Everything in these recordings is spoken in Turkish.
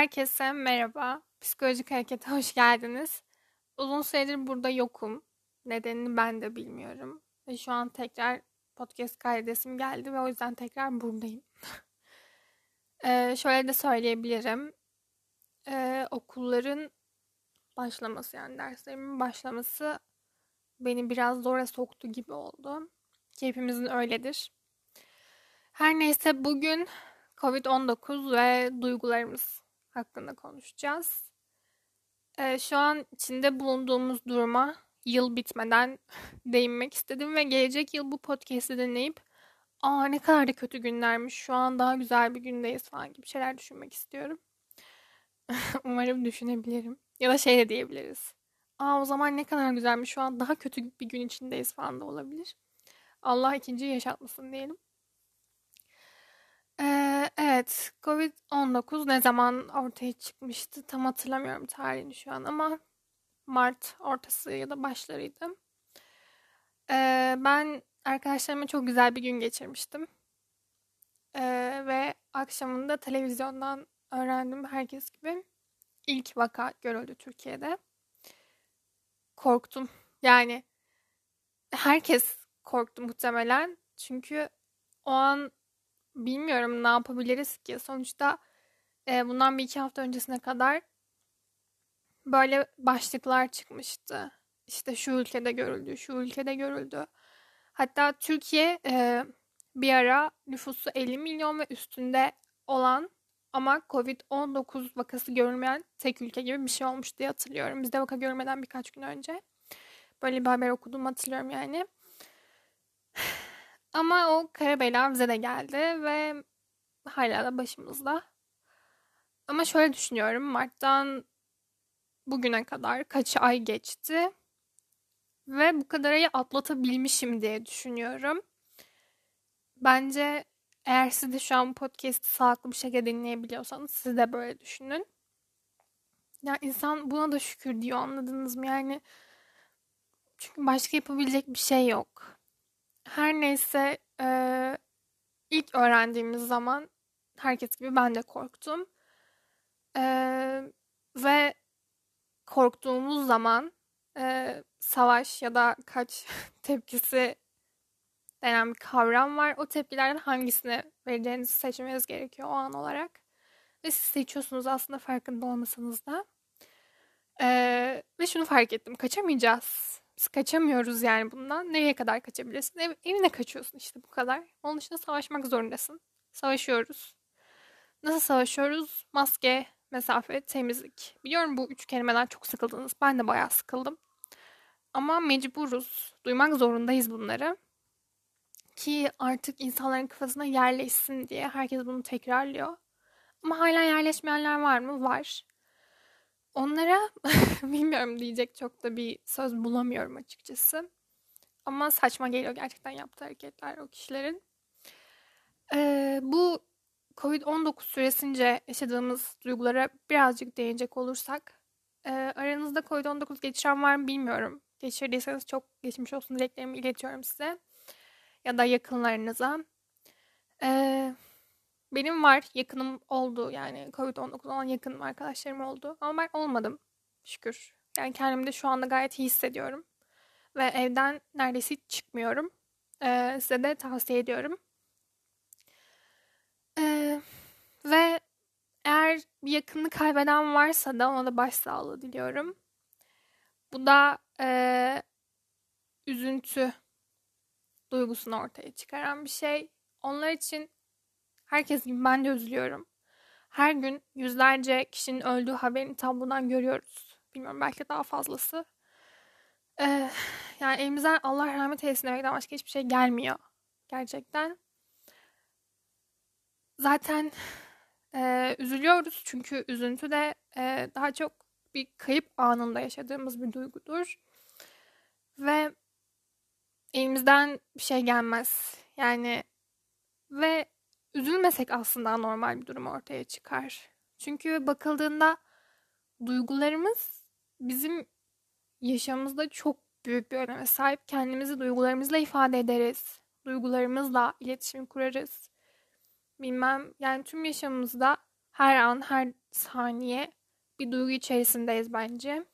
Herkese merhaba. Psikolojik Hareket'e hoş geldiniz. Uzun süredir burada yokum. Nedenini ben de bilmiyorum. Ve şu an tekrar podcast kaydesim geldi ve o yüzden tekrar buradayım. ee, şöyle de söyleyebilirim. Ee, okulların başlaması yani derslerimin başlaması beni biraz zora soktu gibi oldu. Ki hepimizin öyledir. Her neyse bugün Covid-19 ve duygularımız hakkında konuşacağız. Ee, şu an içinde bulunduğumuz duruma yıl bitmeden değinmek istedim ve gelecek yıl bu podcast'i dinleyip aa ne kadar da kötü günlermiş şu an daha güzel bir gündeyiz falan gibi şeyler düşünmek istiyorum. Umarım düşünebilirim. Ya da şey de diyebiliriz. Aa o zaman ne kadar güzelmiş şu an daha kötü bir gün içindeyiz falan da olabilir. Allah ikinci yaşatmasın diyelim. Ee, evet, Covid-19 ne zaman ortaya çıkmıştı tam hatırlamıyorum tarihini şu an ama Mart ortası ya da başlarıydı. Ee, ben arkadaşlarıma çok güzel bir gün geçirmiştim. Ee, ve akşamında televizyondan öğrendim herkes gibi. ilk vaka görüldü Türkiye'de. Korktum. Yani herkes korktu muhtemelen. Çünkü o an bilmiyorum ne yapabiliriz ki. Sonuçta e, bundan bir iki hafta öncesine kadar böyle başlıklar çıkmıştı. İşte şu ülkede görüldü, şu ülkede görüldü. Hatta Türkiye e, bir ara nüfusu 50 milyon ve üstünde olan ama Covid-19 vakası görülmeyen tek ülke gibi bir şey olmuş diye hatırlıyorum. Bizde vaka görmeden birkaç gün önce. Böyle bir haber okudum hatırlıyorum yani. Ama o kara bela bize de geldi ve hala da başımızda. Ama şöyle düşünüyorum. Mart'tan bugüne kadar kaç ay geçti ve bu kadar ayı atlatabilmişim diye düşünüyorum. Bence eğer siz de şu an podcast'i sağlıklı bir şekilde dinleyebiliyorsanız siz de böyle düşünün. Ya insan buna da şükür diyor anladınız mı? Yani çünkü başka yapabilecek bir şey yok. Her neyse e, ilk öğrendiğimiz zaman herkes gibi ben de korktum. E, ve korktuğumuz zaman e, savaş ya da kaç tepkisi denen bir kavram var. O tepkilerden hangisini vereceğinizi seçmeniz gerekiyor o an olarak. Ve siz seçiyorsunuz aslında farkında olmasanız da. Ee, ve şunu fark ettim. Kaçamayacağız. Biz kaçamıyoruz yani bundan. Nereye kadar kaçabilirsin? Ev, evine kaçıyorsun işte bu kadar. Onun dışında savaşmak zorundasın. Savaşıyoruz. Nasıl savaşıyoruz? Maske, mesafe, temizlik. Biliyorum bu üç kelimeden çok sıkıldınız. Ben de bayağı sıkıldım. Ama mecburuz. Duymak zorundayız bunları. Ki artık insanların kafasına yerleşsin diye herkes bunu tekrarlıyor. Ama hala yerleşmeyenler var mı? Var. Onlara bilmiyorum diyecek çok da bir söz bulamıyorum açıkçası. Ama saçma geliyor gerçekten yaptığı hareketler o kişilerin. Ee, bu Covid-19 süresince yaşadığımız duygulara birazcık değinecek olursak e, aranızda Covid-19 geçiren var mı bilmiyorum. Geçirdiyseniz çok geçmiş olsun dileklerimi iletiyorum size. Ya da yakınlarınıza. Ee, benim var yakınım oldu yani Covid-19 olan yakınım arkadaşlarım oldu. Ama ben olmadım şükür. Yani kendimde şu anda gayet iyi hissediyorum. Ve evden neredeyse hiç çıkmıyorum. Ee, size de tavsiye ediyorum. Ee, ve eğer bir yakınını kaybeden varsa da ona da başsağlığı diliyorum. Bu da e, üzüntü duygusunu ortaya çıkaran bir şey. Onlar için herkes gibi ben de üzülüyorum. Her gün yüzlerce kişinin öldüğü haberini tablodan görüyoruz. Bilmiyorum belki daha fazlası. Ee, yani elimizden Allah rahmet eylesin demekten başka hiçbir şey gelmiyor. Gerçekten. Zaten e, üzülüyoruz çünkü üzüntü de e, daha çok bir kayıp anında yaşadığımız bir duygudur. Ve elimizden bir şey gelmez. Yani ve üzülmesek aslında normal bir durum ortaya çıkar. Çünkü bakıldığında duygularımız bizim yaşamımızda çok büyük bir öneme sahip. Kendimizi duygularımızla ifade ederiz. Duygularımızla iletişim kurarız. Bilmem yani tüm yaşamımızda her an, her saniye bir duygu içerisindeyiz bence.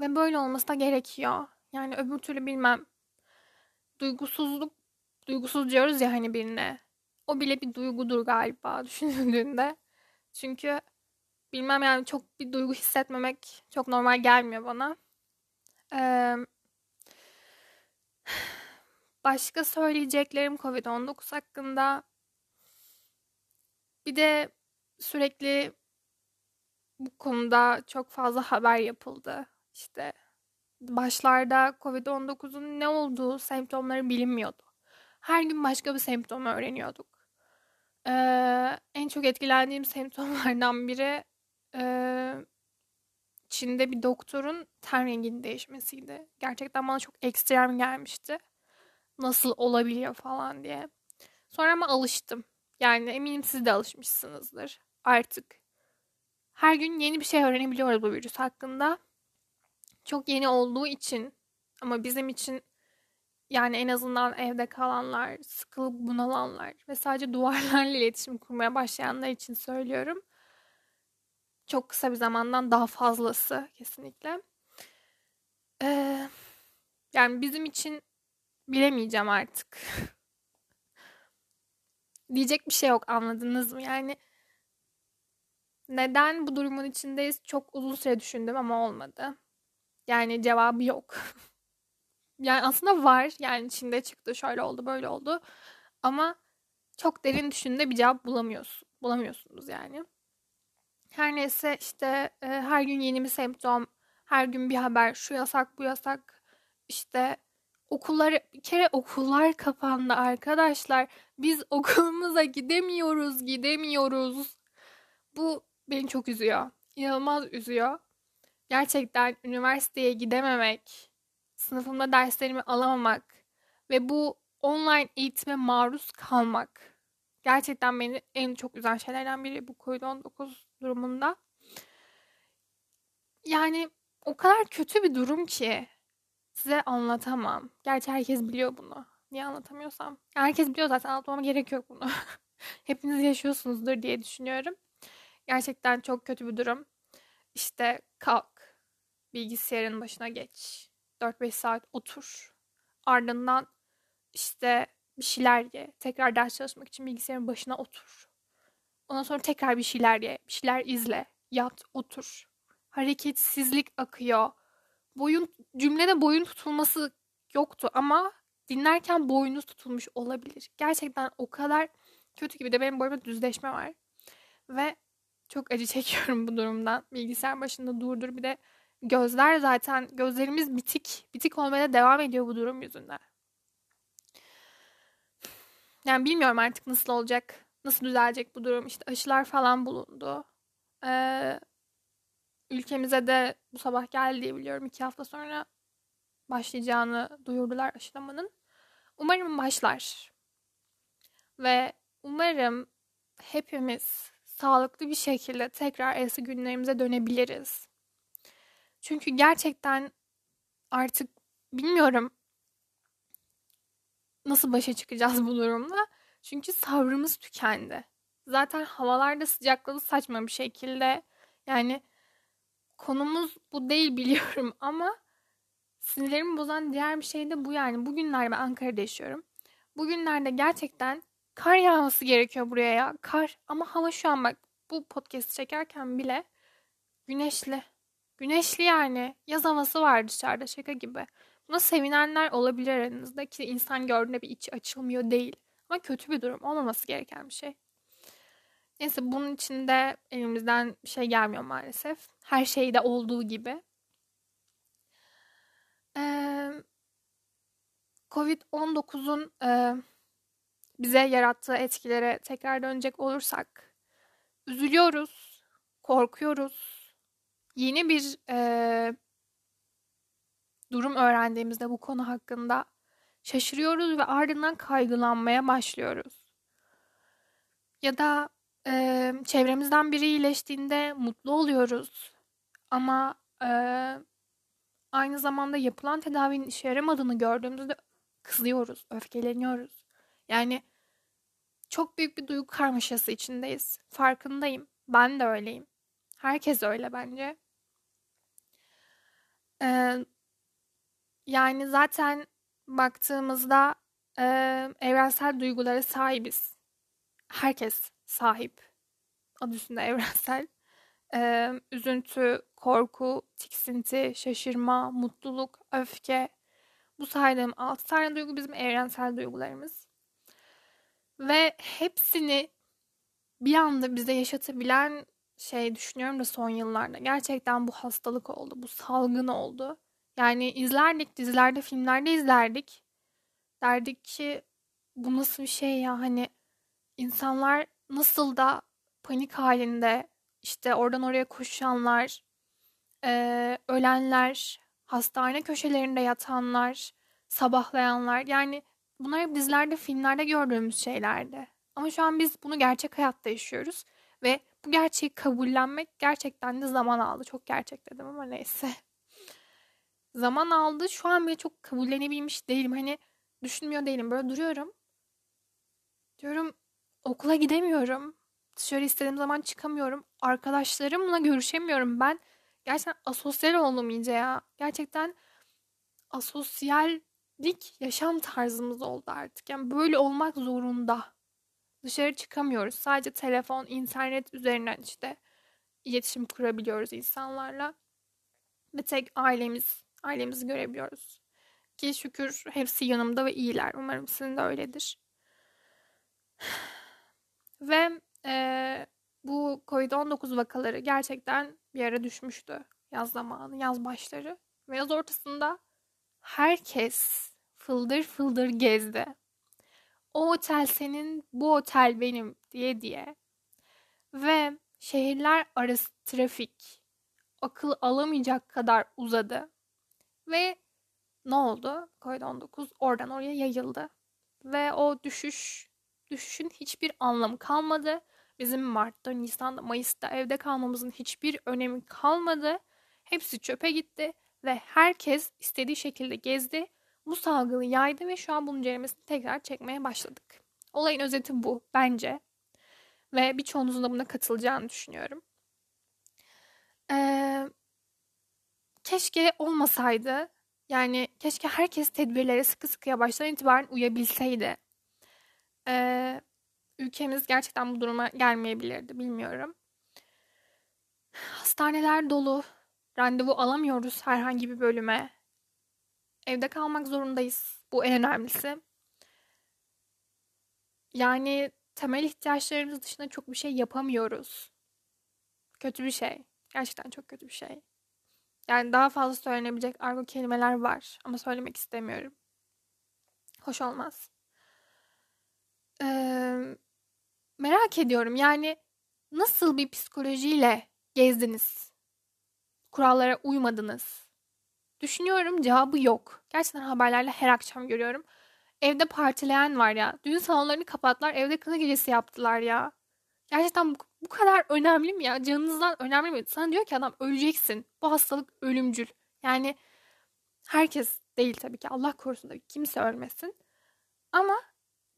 Ve böyle olması da gerekiyor. Yani öbür türlü bilmem. Duygusuzluk, duygusuz diyoruz ya hani birine. O bile bir duygudur galiba düşünüldüğünde. Çünkü bilmem yani çok bir duygu hissetmemek çok normal gelmiyor bana. Ee, başka söyleyeceklerim Covid-19 hakkında. Bir de sürekli bu konuda çok fazla haber yapıldı. İşte başlarda Covid-19'un ne olduğu semptomları bilinmiyordu. Her gün başka bir semptom öğreniyorduk. Ee, en çok etkilendiğim semptomlardan biri e, Çin'de bir doktorun ten renginin değişmesiydi. Gerçekten bana çok ekstrem gelmişti. Nasıl olabiliyor falan diye. Sonra ama alıştım. Yani eminim siz de alışmışsınızdır. Artık her gün yeni bir şey öğrenebiliyoruz bu virüs hakkında. Çok yeni olduğu için ama bizim için yani en azından evde kalanlar, sıkılıp bunalanlar ve sadece duvarlarla iletişim kurmaya başlayanlar için söylüyorum. Çok kısa bir zamandan daha fazlası kesinlikle. Ee, yani bizim için bilemeyeceğim artık. Diyecek bir şey yok anladınız mı? Yani neden bu durumun içindeyiz çok uzun süre düşündüm ama olmadı. Yani cevabı yok. yani aslında var. Yani içinde çıktı şöyle oldu böyle oldu. Ama çok derin düşündüğünde bir cevap bulamıyorsun. Bulamıyorsunuz yani. Her neyse işte e, her gün yeni bir semptom, her gün bir haber, şu yasak bu yasak. İşte okullar bir kere okullar kapandı arkadaşlar. Biz okulumuza gidemiyoruz, gidemiyoruz. Bu beni çok üzüyor. İnanılmaz üzüyor. Gerçekten üniversiteye gidememek, sınıfımda derslerimi alamamak ve bu online eğitime maruz kalmak gerçekten beni en çok üzen şeylerden biri bu COVID-19 durumunda. Yani o kadar kötü bir durum ki size anlatamam. Gerçi herkes biliyor bunu. Niye anlatamıyorsam? Herkes biliyor zaten anlatmama gerek yok bunu. Hepiniz yaşıyorsunuzdur diye düşünüyorum. Gerçekten çok kötü bir durum. İşte kalk, bilgisayarın başına geç, 4-5 saat otur. Ardından işte bir şeyler ye. Tekrar ders çalışmak için bilgisayarın başına otur. Ondan sonra tekrar bir şeyler ye. Bir şeyler izle. Yat, otur. Hareketsizlik akıyor. Boyun cümlede boyun tutulması yoktu ama dinlerken boynuz tutulmuş olabilir. Gerçekten o kadar kötü gibi de benim boyumda düzleşme var. Ve çok acı çekiyorum bu durumdan. Bilgisayar başında durdur bir de gözler zaten gözlerimiz bitik. Bitik olmaya devam ediyor bu durum yüzünden. Yani bilmiyorum artık nasıl olacak. Nasıl düzelecek bu durum. İşte aşılar falan bulundu. Ee, ülkemize de bu sabah geldi diye biliyorum. iki hafta sonra başlayacağını duyurdular aşılamanın. Umarım başlar. Ve umarım hepimiz sağlıklı bir şekilde tekrar eski günlerimize dönebiliriz. Çünkü gerçekten artık bilmiyorum nasıl başa çıkacağız bu durumla. Çünkü sabrımız tükendi. Zaten havalarda sıcakladı saçma bir şekilde. Yani konumuz bu değil biliyorum ama sinirlerimi bozan diğer bir şey de bu yani. Bugünlerde ben Ankara'da yaşıyorum. Bugünlerde gerçekten kar yağması gerekiyor buraya ya. Kar ama hava şu an bak bu podcast çekerken bile güneşli. Güneşli yani. Yaz havası var dışarıda şaka gibi. Buna sevinenler olabilir aranızda ki insan gördüğünde bir içi açılmıyor değil. Ama kötü bir durum. Olmaması gereken bir şey. Neyse bunun içinde elimizden bir şey gelmiyor maalesef. Her şeyde olduğu gibi. Ee, Covid-19'un e, bize yarattığı etkilere tekrar dönecek olursak üzülüyoruz, korkuyoruz. Yeni bir e, durum öğrendiğimizde bu konu hakkında şaşırıyoruz ve ardından kaygılanmaya başlıyoruz. Ya da e, çevremizden biri iyileştiğinde mutlu oluyoruz. Ama e, aynı zamanda yapılan tedavinin işe yaramadığını gördüğümüzde kızıyoruz, öfkeleniyoruz. Yani çok büyük bir duygu karmaşası içindeyiz. Farkındayım. Ben de öyleyim. Herkes öyle bence. Ee, yani zaten baktığımızda e, evrensel duygulara sahibiz. Herkes sahip. Adı üstünde evrensel. Ee, üzüntü, korku, tiksinti, şaşırma, mutluluk, öfke. Bu saydığım altı tane duygu bizim evrensel duygularımız. Ve hepsini bir anda bize yaşatabilen şey düşünüyorum da son yıllarda gerçekten bu hastalık oldu, bu salgın oldu. Yani izlerdik dizilerde, filmlerde izlerdik. Derdik ki bu nasıl bir şey ya hani insanlar nasıl da panik halinde işte oradan oraya koşanlar, e, ölenler, hastane köşelerinde yatanlar, sabahlayanlar yani bunlar hep dizilerde, filmlerde gördüğümüz şeylerdi. Ama şu an biz bunu gerçek hayatta yaşıyoruz ve bu gerçeği kabullenmek gerçekten de zaman aldı. Çok gerçek dedim ama neyse. Zaman aldı. Şu an bile çok kabullenebilmiş değilim. Hani düşünmüyor değilim. Böyle duruyorum. Diyorum okula gidemiyorum. Dışarı istediğim zaman çıkamıyorum. Arkadaşlarımla görüşemiyorum. Ben gerçekten asosyal oldum iyice ya. Gerçekten asosyallik yaşam tarzımız oldu artık. Yani böyle olmak zorunda. Dışarı çıkamıyoruz. Sadece telefon, internet üzerinden işte iletişim kurabiliyoruz insanlarla. Ve tek ailemiz, ailemizi görebiliyoruz. Ki şükür hepsi yanımda ve iyiler. Umarım sizin de öyledir. Ve e, bu Covid-19 vakaları gerçekten bir ara düşmüştü yaz zamanı, yaz başları. Ve yaz ortasında herkes fıldır fıldır gezdi. O otel senin, bu otel benim diye diye. Ve şehirler arası trafik akıl alamayacak kadar uzadı. Ve ne oldu? Covid-19 oradan oraya yayıldı. Ve o düşüş, düşüşün hiçbir anlamı kalmadı. Bizim Mart'ta, Nisan'da, Mayıs'ta evde kalmamızın hiçbir önemi kalmadı. Hepsi çöpe gitti ve herkes istediği şekilde gezdi. Bu salgını yaydı ve şu an bunun ceremesini tekrar çekmeye başladık. Olayın özeti bu bence. Ve birçoğunuzun da buna katılacağını düşünüyorum. Ee, keşke olmasaydı. Yani keşke herkes tedbirlere sıkı sıkıya baştan itibaren uyabilseydi. Ee, ülkemiz gerçekten bu duruma gelmeyebilirdi bilmiyorum. Hastaneler dolu. Randevu alamıyoruz herhangi bir bölüme. Evde kalmak zorundayız. Bu en önemlisi. Yani temel ihtiyaçlarımız dışında çok bir şey yapamıyoruz. Kötü bir şey. Gerçekten çok kötü bir şey. Yani daha fazla söylenebilecek argo kelimeler var ama söylemek istemiyorum. Hoş olmaz. Ee, merak ediyorum yani nasıl bir psikolojiyle gezdiniz? Kurallara uymadınız. Düşünüyorum cevabı yok. Gerçekten haberlerle her akşam görüyorum. Evde partileyen var ya. Düğün salonlarını kapattılar. Evde kına gecesi yaptılar ya. Gerçekten bu, bu kadar önemli mi ya? Canınızdan önemli mi? Sana diyor ki adam öleceksin. Bu hastalık ölümcül. Yani herkes değil tabii ki. Allah korusun tabii kimse ölmesin. Ama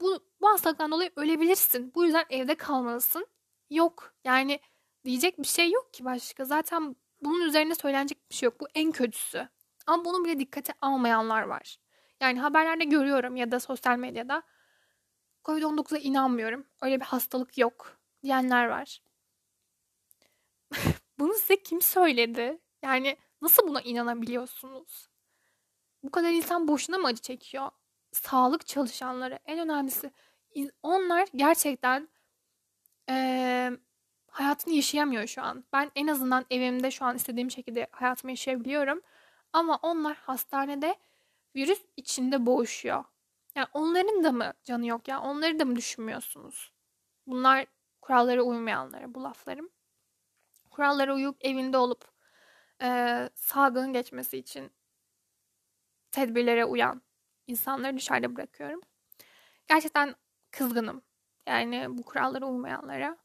bu, bu hastalıktan dolayı ölebilirsin. Bu yüzden evde kalmalısın. Yok. Yani diyecek bir şey yok ki başka. Zaten bunun üzerine söylenecek bir şey yok. Bu en kötüsü. Ama bunu bile dikkate almayanlar var. Yani haberlerde görüyorum ya da sosyal medyada Covid-19'a inanmıyorum. Öyle bir hastalık yok diyenler var. Bunu size kim söyledi? Yani nasıl buna inanabiliyorsunuz? Bu kadar insan boşuna mı acı çekiyor? Sağlık çalışanları en önemlisi. Onlar gerçekten ee, hayatını yaşayamıyor şu an. Ben en azından evimde şu an istediğim şekilde hayatımı yaşayabiliyorum. Ama onlar hastanede virüs içinde boğuşuyor. Yani onların da mı canı yok ya? Onları da mı düşünmüyorsunuz? Bunlar kurallara uymayanlara bu laflarım. Kurallara uyup evinde olup e, salgının geçmesi için tedbirlere uyan insanları dışarıda bırakıyorum. Gerçekten kızgınım. Yani bu kurallara uymayanlara.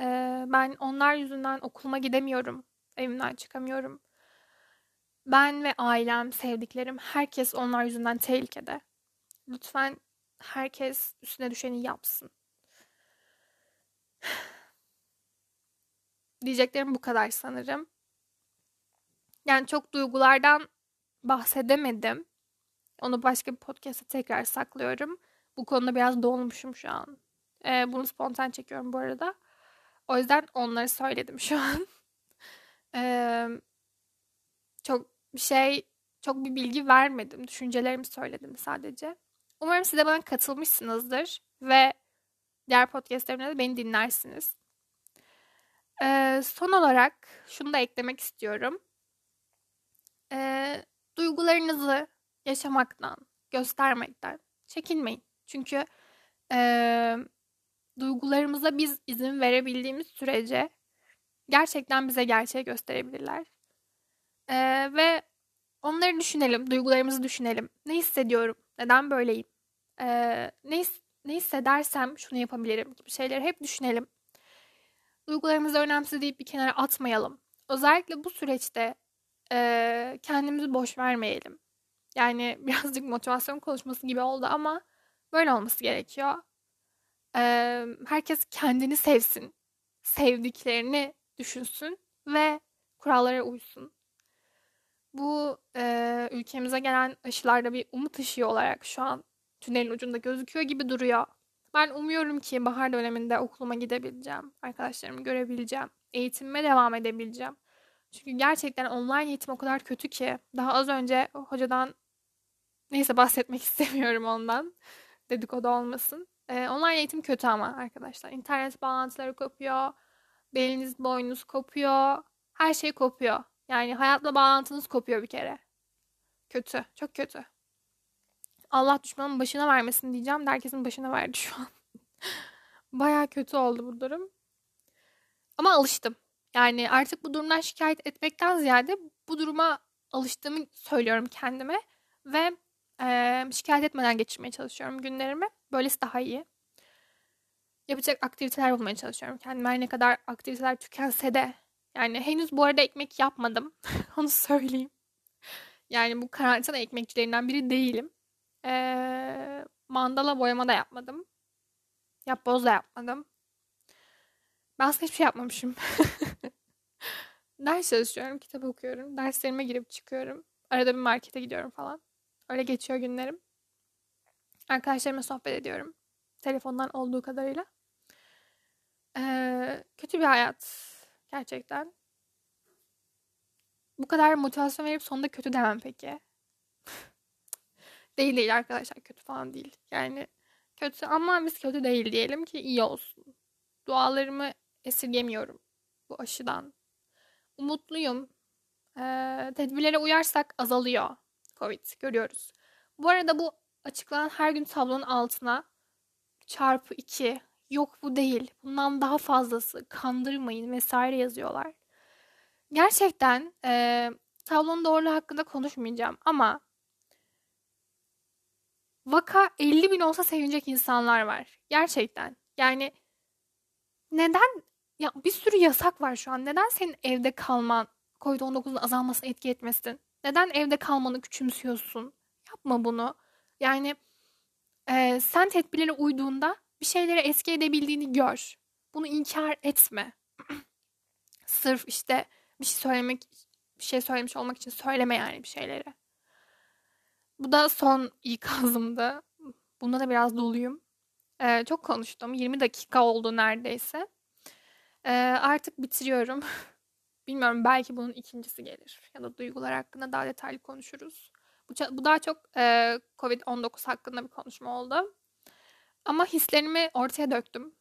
E, ben onlar yüzünden okuluma gidemiyorum. Evimden çıkamıyorum. Ben ve ailem, sevdiklerim, herkes onlar yüzünden tehlikede. Lütfen herkes üstüne düşeni yapsın. Diyeceklerim bu kadar sanırım. Yani çok duygulardan bahsedemedim. Onu başka bir podcast'te tekrar saklıyorum. Bu konuda biraz dolmuşum şu an. Ee, bunu spontan çekiyorum bu arada. O yüzden onları söyledim şu an. ee, çok bir şey, çok bir bilgi vermedim. Düşüncelerimi söyledim sadece. Umarım siz de bana katılmışsınızdır ve diğer podcastlerimde de beni dinlersiniz. Ee, son olarak şunu da eklemek istiyorum. Ee, duygularınızı yaşamaktan, göstermekten çekinmeyin. Çünkü e, duygularımıza biz izin verebildiğimiz sürece gerçekten bize gerçeği gösterebilirler. E, ve onları düşünelim, duygularımızı düşünelim. Ne hissediyorum? Neden böyleyim? E, ne, ne hissedersem şunu yapabilirim gibi şeyleri hep düşünelim. Duygularımızı önemsiz bir kenara atmayalım. Özellikle bu süreçte e, kendimizi boş vermeyelim. Yani birazcık motivasyon konuşması gibi oldu ama böyle olması gerekiyor. Ee, herkes kendini sevsin. Sevdiklerini düşünsün ve kurallara uysun. Bu e, ülkemize gelen aşılarda bir umut ışığı olarak şu an tünelin ucunda gözüküyor gibi duruyor. Ben umuyorum ki bahar döneminde okuluma gidebileceğim. Arkadaşlarımı görebileceğim. Eğitimime devam edebileceğim. Çünkü gerçekten online eğitim o kadar kötü ki. Daha az önce hocadan Neyse bahsetmek istemiyorum ondan. Dedikodu olmasın. Ee, online eğitim kötü ama arkadaşlar. İnternet bağlantıları kopuyor. Beliniz boynunuz kopuyor. Her şey kopuyor. Yani hayatla bağlantınız kopuyor bir kere. Kötü. Çok kötü. Allah düşmanın başına vermesin diyeceğim de herkesin başına verdi şu an. Baya kötü oldu bu durum. Ama alıştım. Yani artık bu durumdan şikayet etmekten ziyade bu duruma alıştığımı söylüyorum kendime. Ve ee, şikayet etmeden geçirmeye çalışıyorum günlerimi. Böylesi daha iyi. Yapacak aktiviteler bulmaya çalışıyorum. Kendime ne kadar aktiviteler tükense de. Yani henüz bu arada ekmek yapmadım. Onu söyleyeyim. Yani bu karantina ekmekçilerinden biri değilim. Ee, mandala boyama da yapmadım. Yapboz da yapmadım. Ben aslında hiçbir şey yapmamışım. Ders çalışıyorum, kitap okuyorum. Derslerime girip çıkıyorum. Arada bir markete gidiyorum falan. Öyle geçiyor günlerim. Arkadaşlarımla sohbet ediyorum. Telefondan olduğu kadarıyla. Ee, kötü bir hayat. Gerçekten. Bu kadar motivasyon verip sonunda kötü demem peki. değil değil arkadaşlar. Kötü falan değil. Yani kötü ama biz kötü değil diyelim ki iyi olsun. Dualarımı esirgemiyorum bu aşıdan. Umutluyum. Ee, tedbirlere uyarsak azalıyor. Covid görüyoruz. Bu arada bu açıklanan her gün tablonun altına çarpı 2 yok bu değil bundan daha fazlası kandırmayın vesaire yazıyorlar. Gerçekten e, tablonun doğruluğu hakkında konuşmayacağım ama vaka 50 bin olsa sevinecek insanlar var. Gerçekten. Yani neden ya bir sürü yasak var şu an. Neden senin evde kalman COVID-19'un azalmasına etki etmesin? Neden evde kalmanı küçümsüyorsun? Yapma bunu. Yani e, sen tedbirlere uyduğunda bir şeyleri eski edebildiğini gör. Bunu inkar etme. Sırf işte bir şey söylemek, bir şey söylemiş olmak için söyleme yani bir şeyleri. Bu da son ikazımdı. Bunda da biraz doluyum. Ee, çok konuştum. 20 dakika oldu neredeyse. Ee, artık bitiriyorum. Bilmiyorum belki bunun ikincisi gelir. Ya da duygular hakkında daha detaylı konuşuruz. Bu, bu daha çok e, Covid-19 hakkında bir konuşma oldu. Ama hislerimi ortaya döktüm.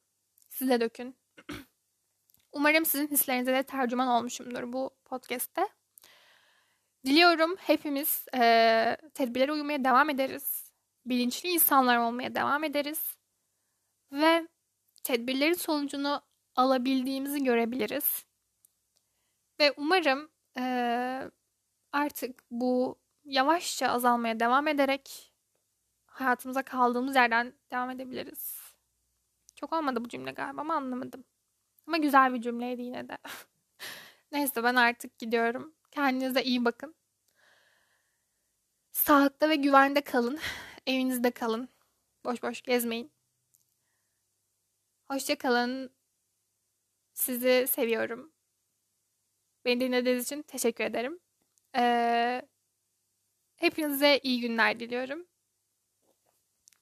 Siz de dökün. Umarım sizin hislerinize de tercüman olmuşumdur bu podcast'te. Diliyorum hepimiz e, tedbirlere uymaya devam ederiz. Bilinçli insanlar olmaya devam ederiz. Ve tedbirlerin sonucunu alabildiğimizi görebiliriz. Ve umarım e, artık bu yavaşça azalmaya devam ederek hayatımıza kaldığımız yerden devam edebiliriz. Çok olmadı bu cümle galiba ama anlamadım. Ama güzel bir cümleydi yine de. Neyse ben artık gidiyorum. Kendinize iyi bakın. Sağlıkta ve güvende kalın. Evinizde kalın. Boş boş gezmeyin. Hoşça kalın. Sizi seviyorum. Beni dinlediğiniz için teşekkür ederim. Ee, hepinize iyi günler diliyorum.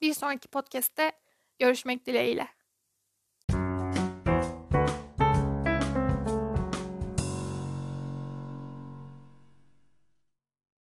Bir sonraki podcast'te görüşmek dileğiyle.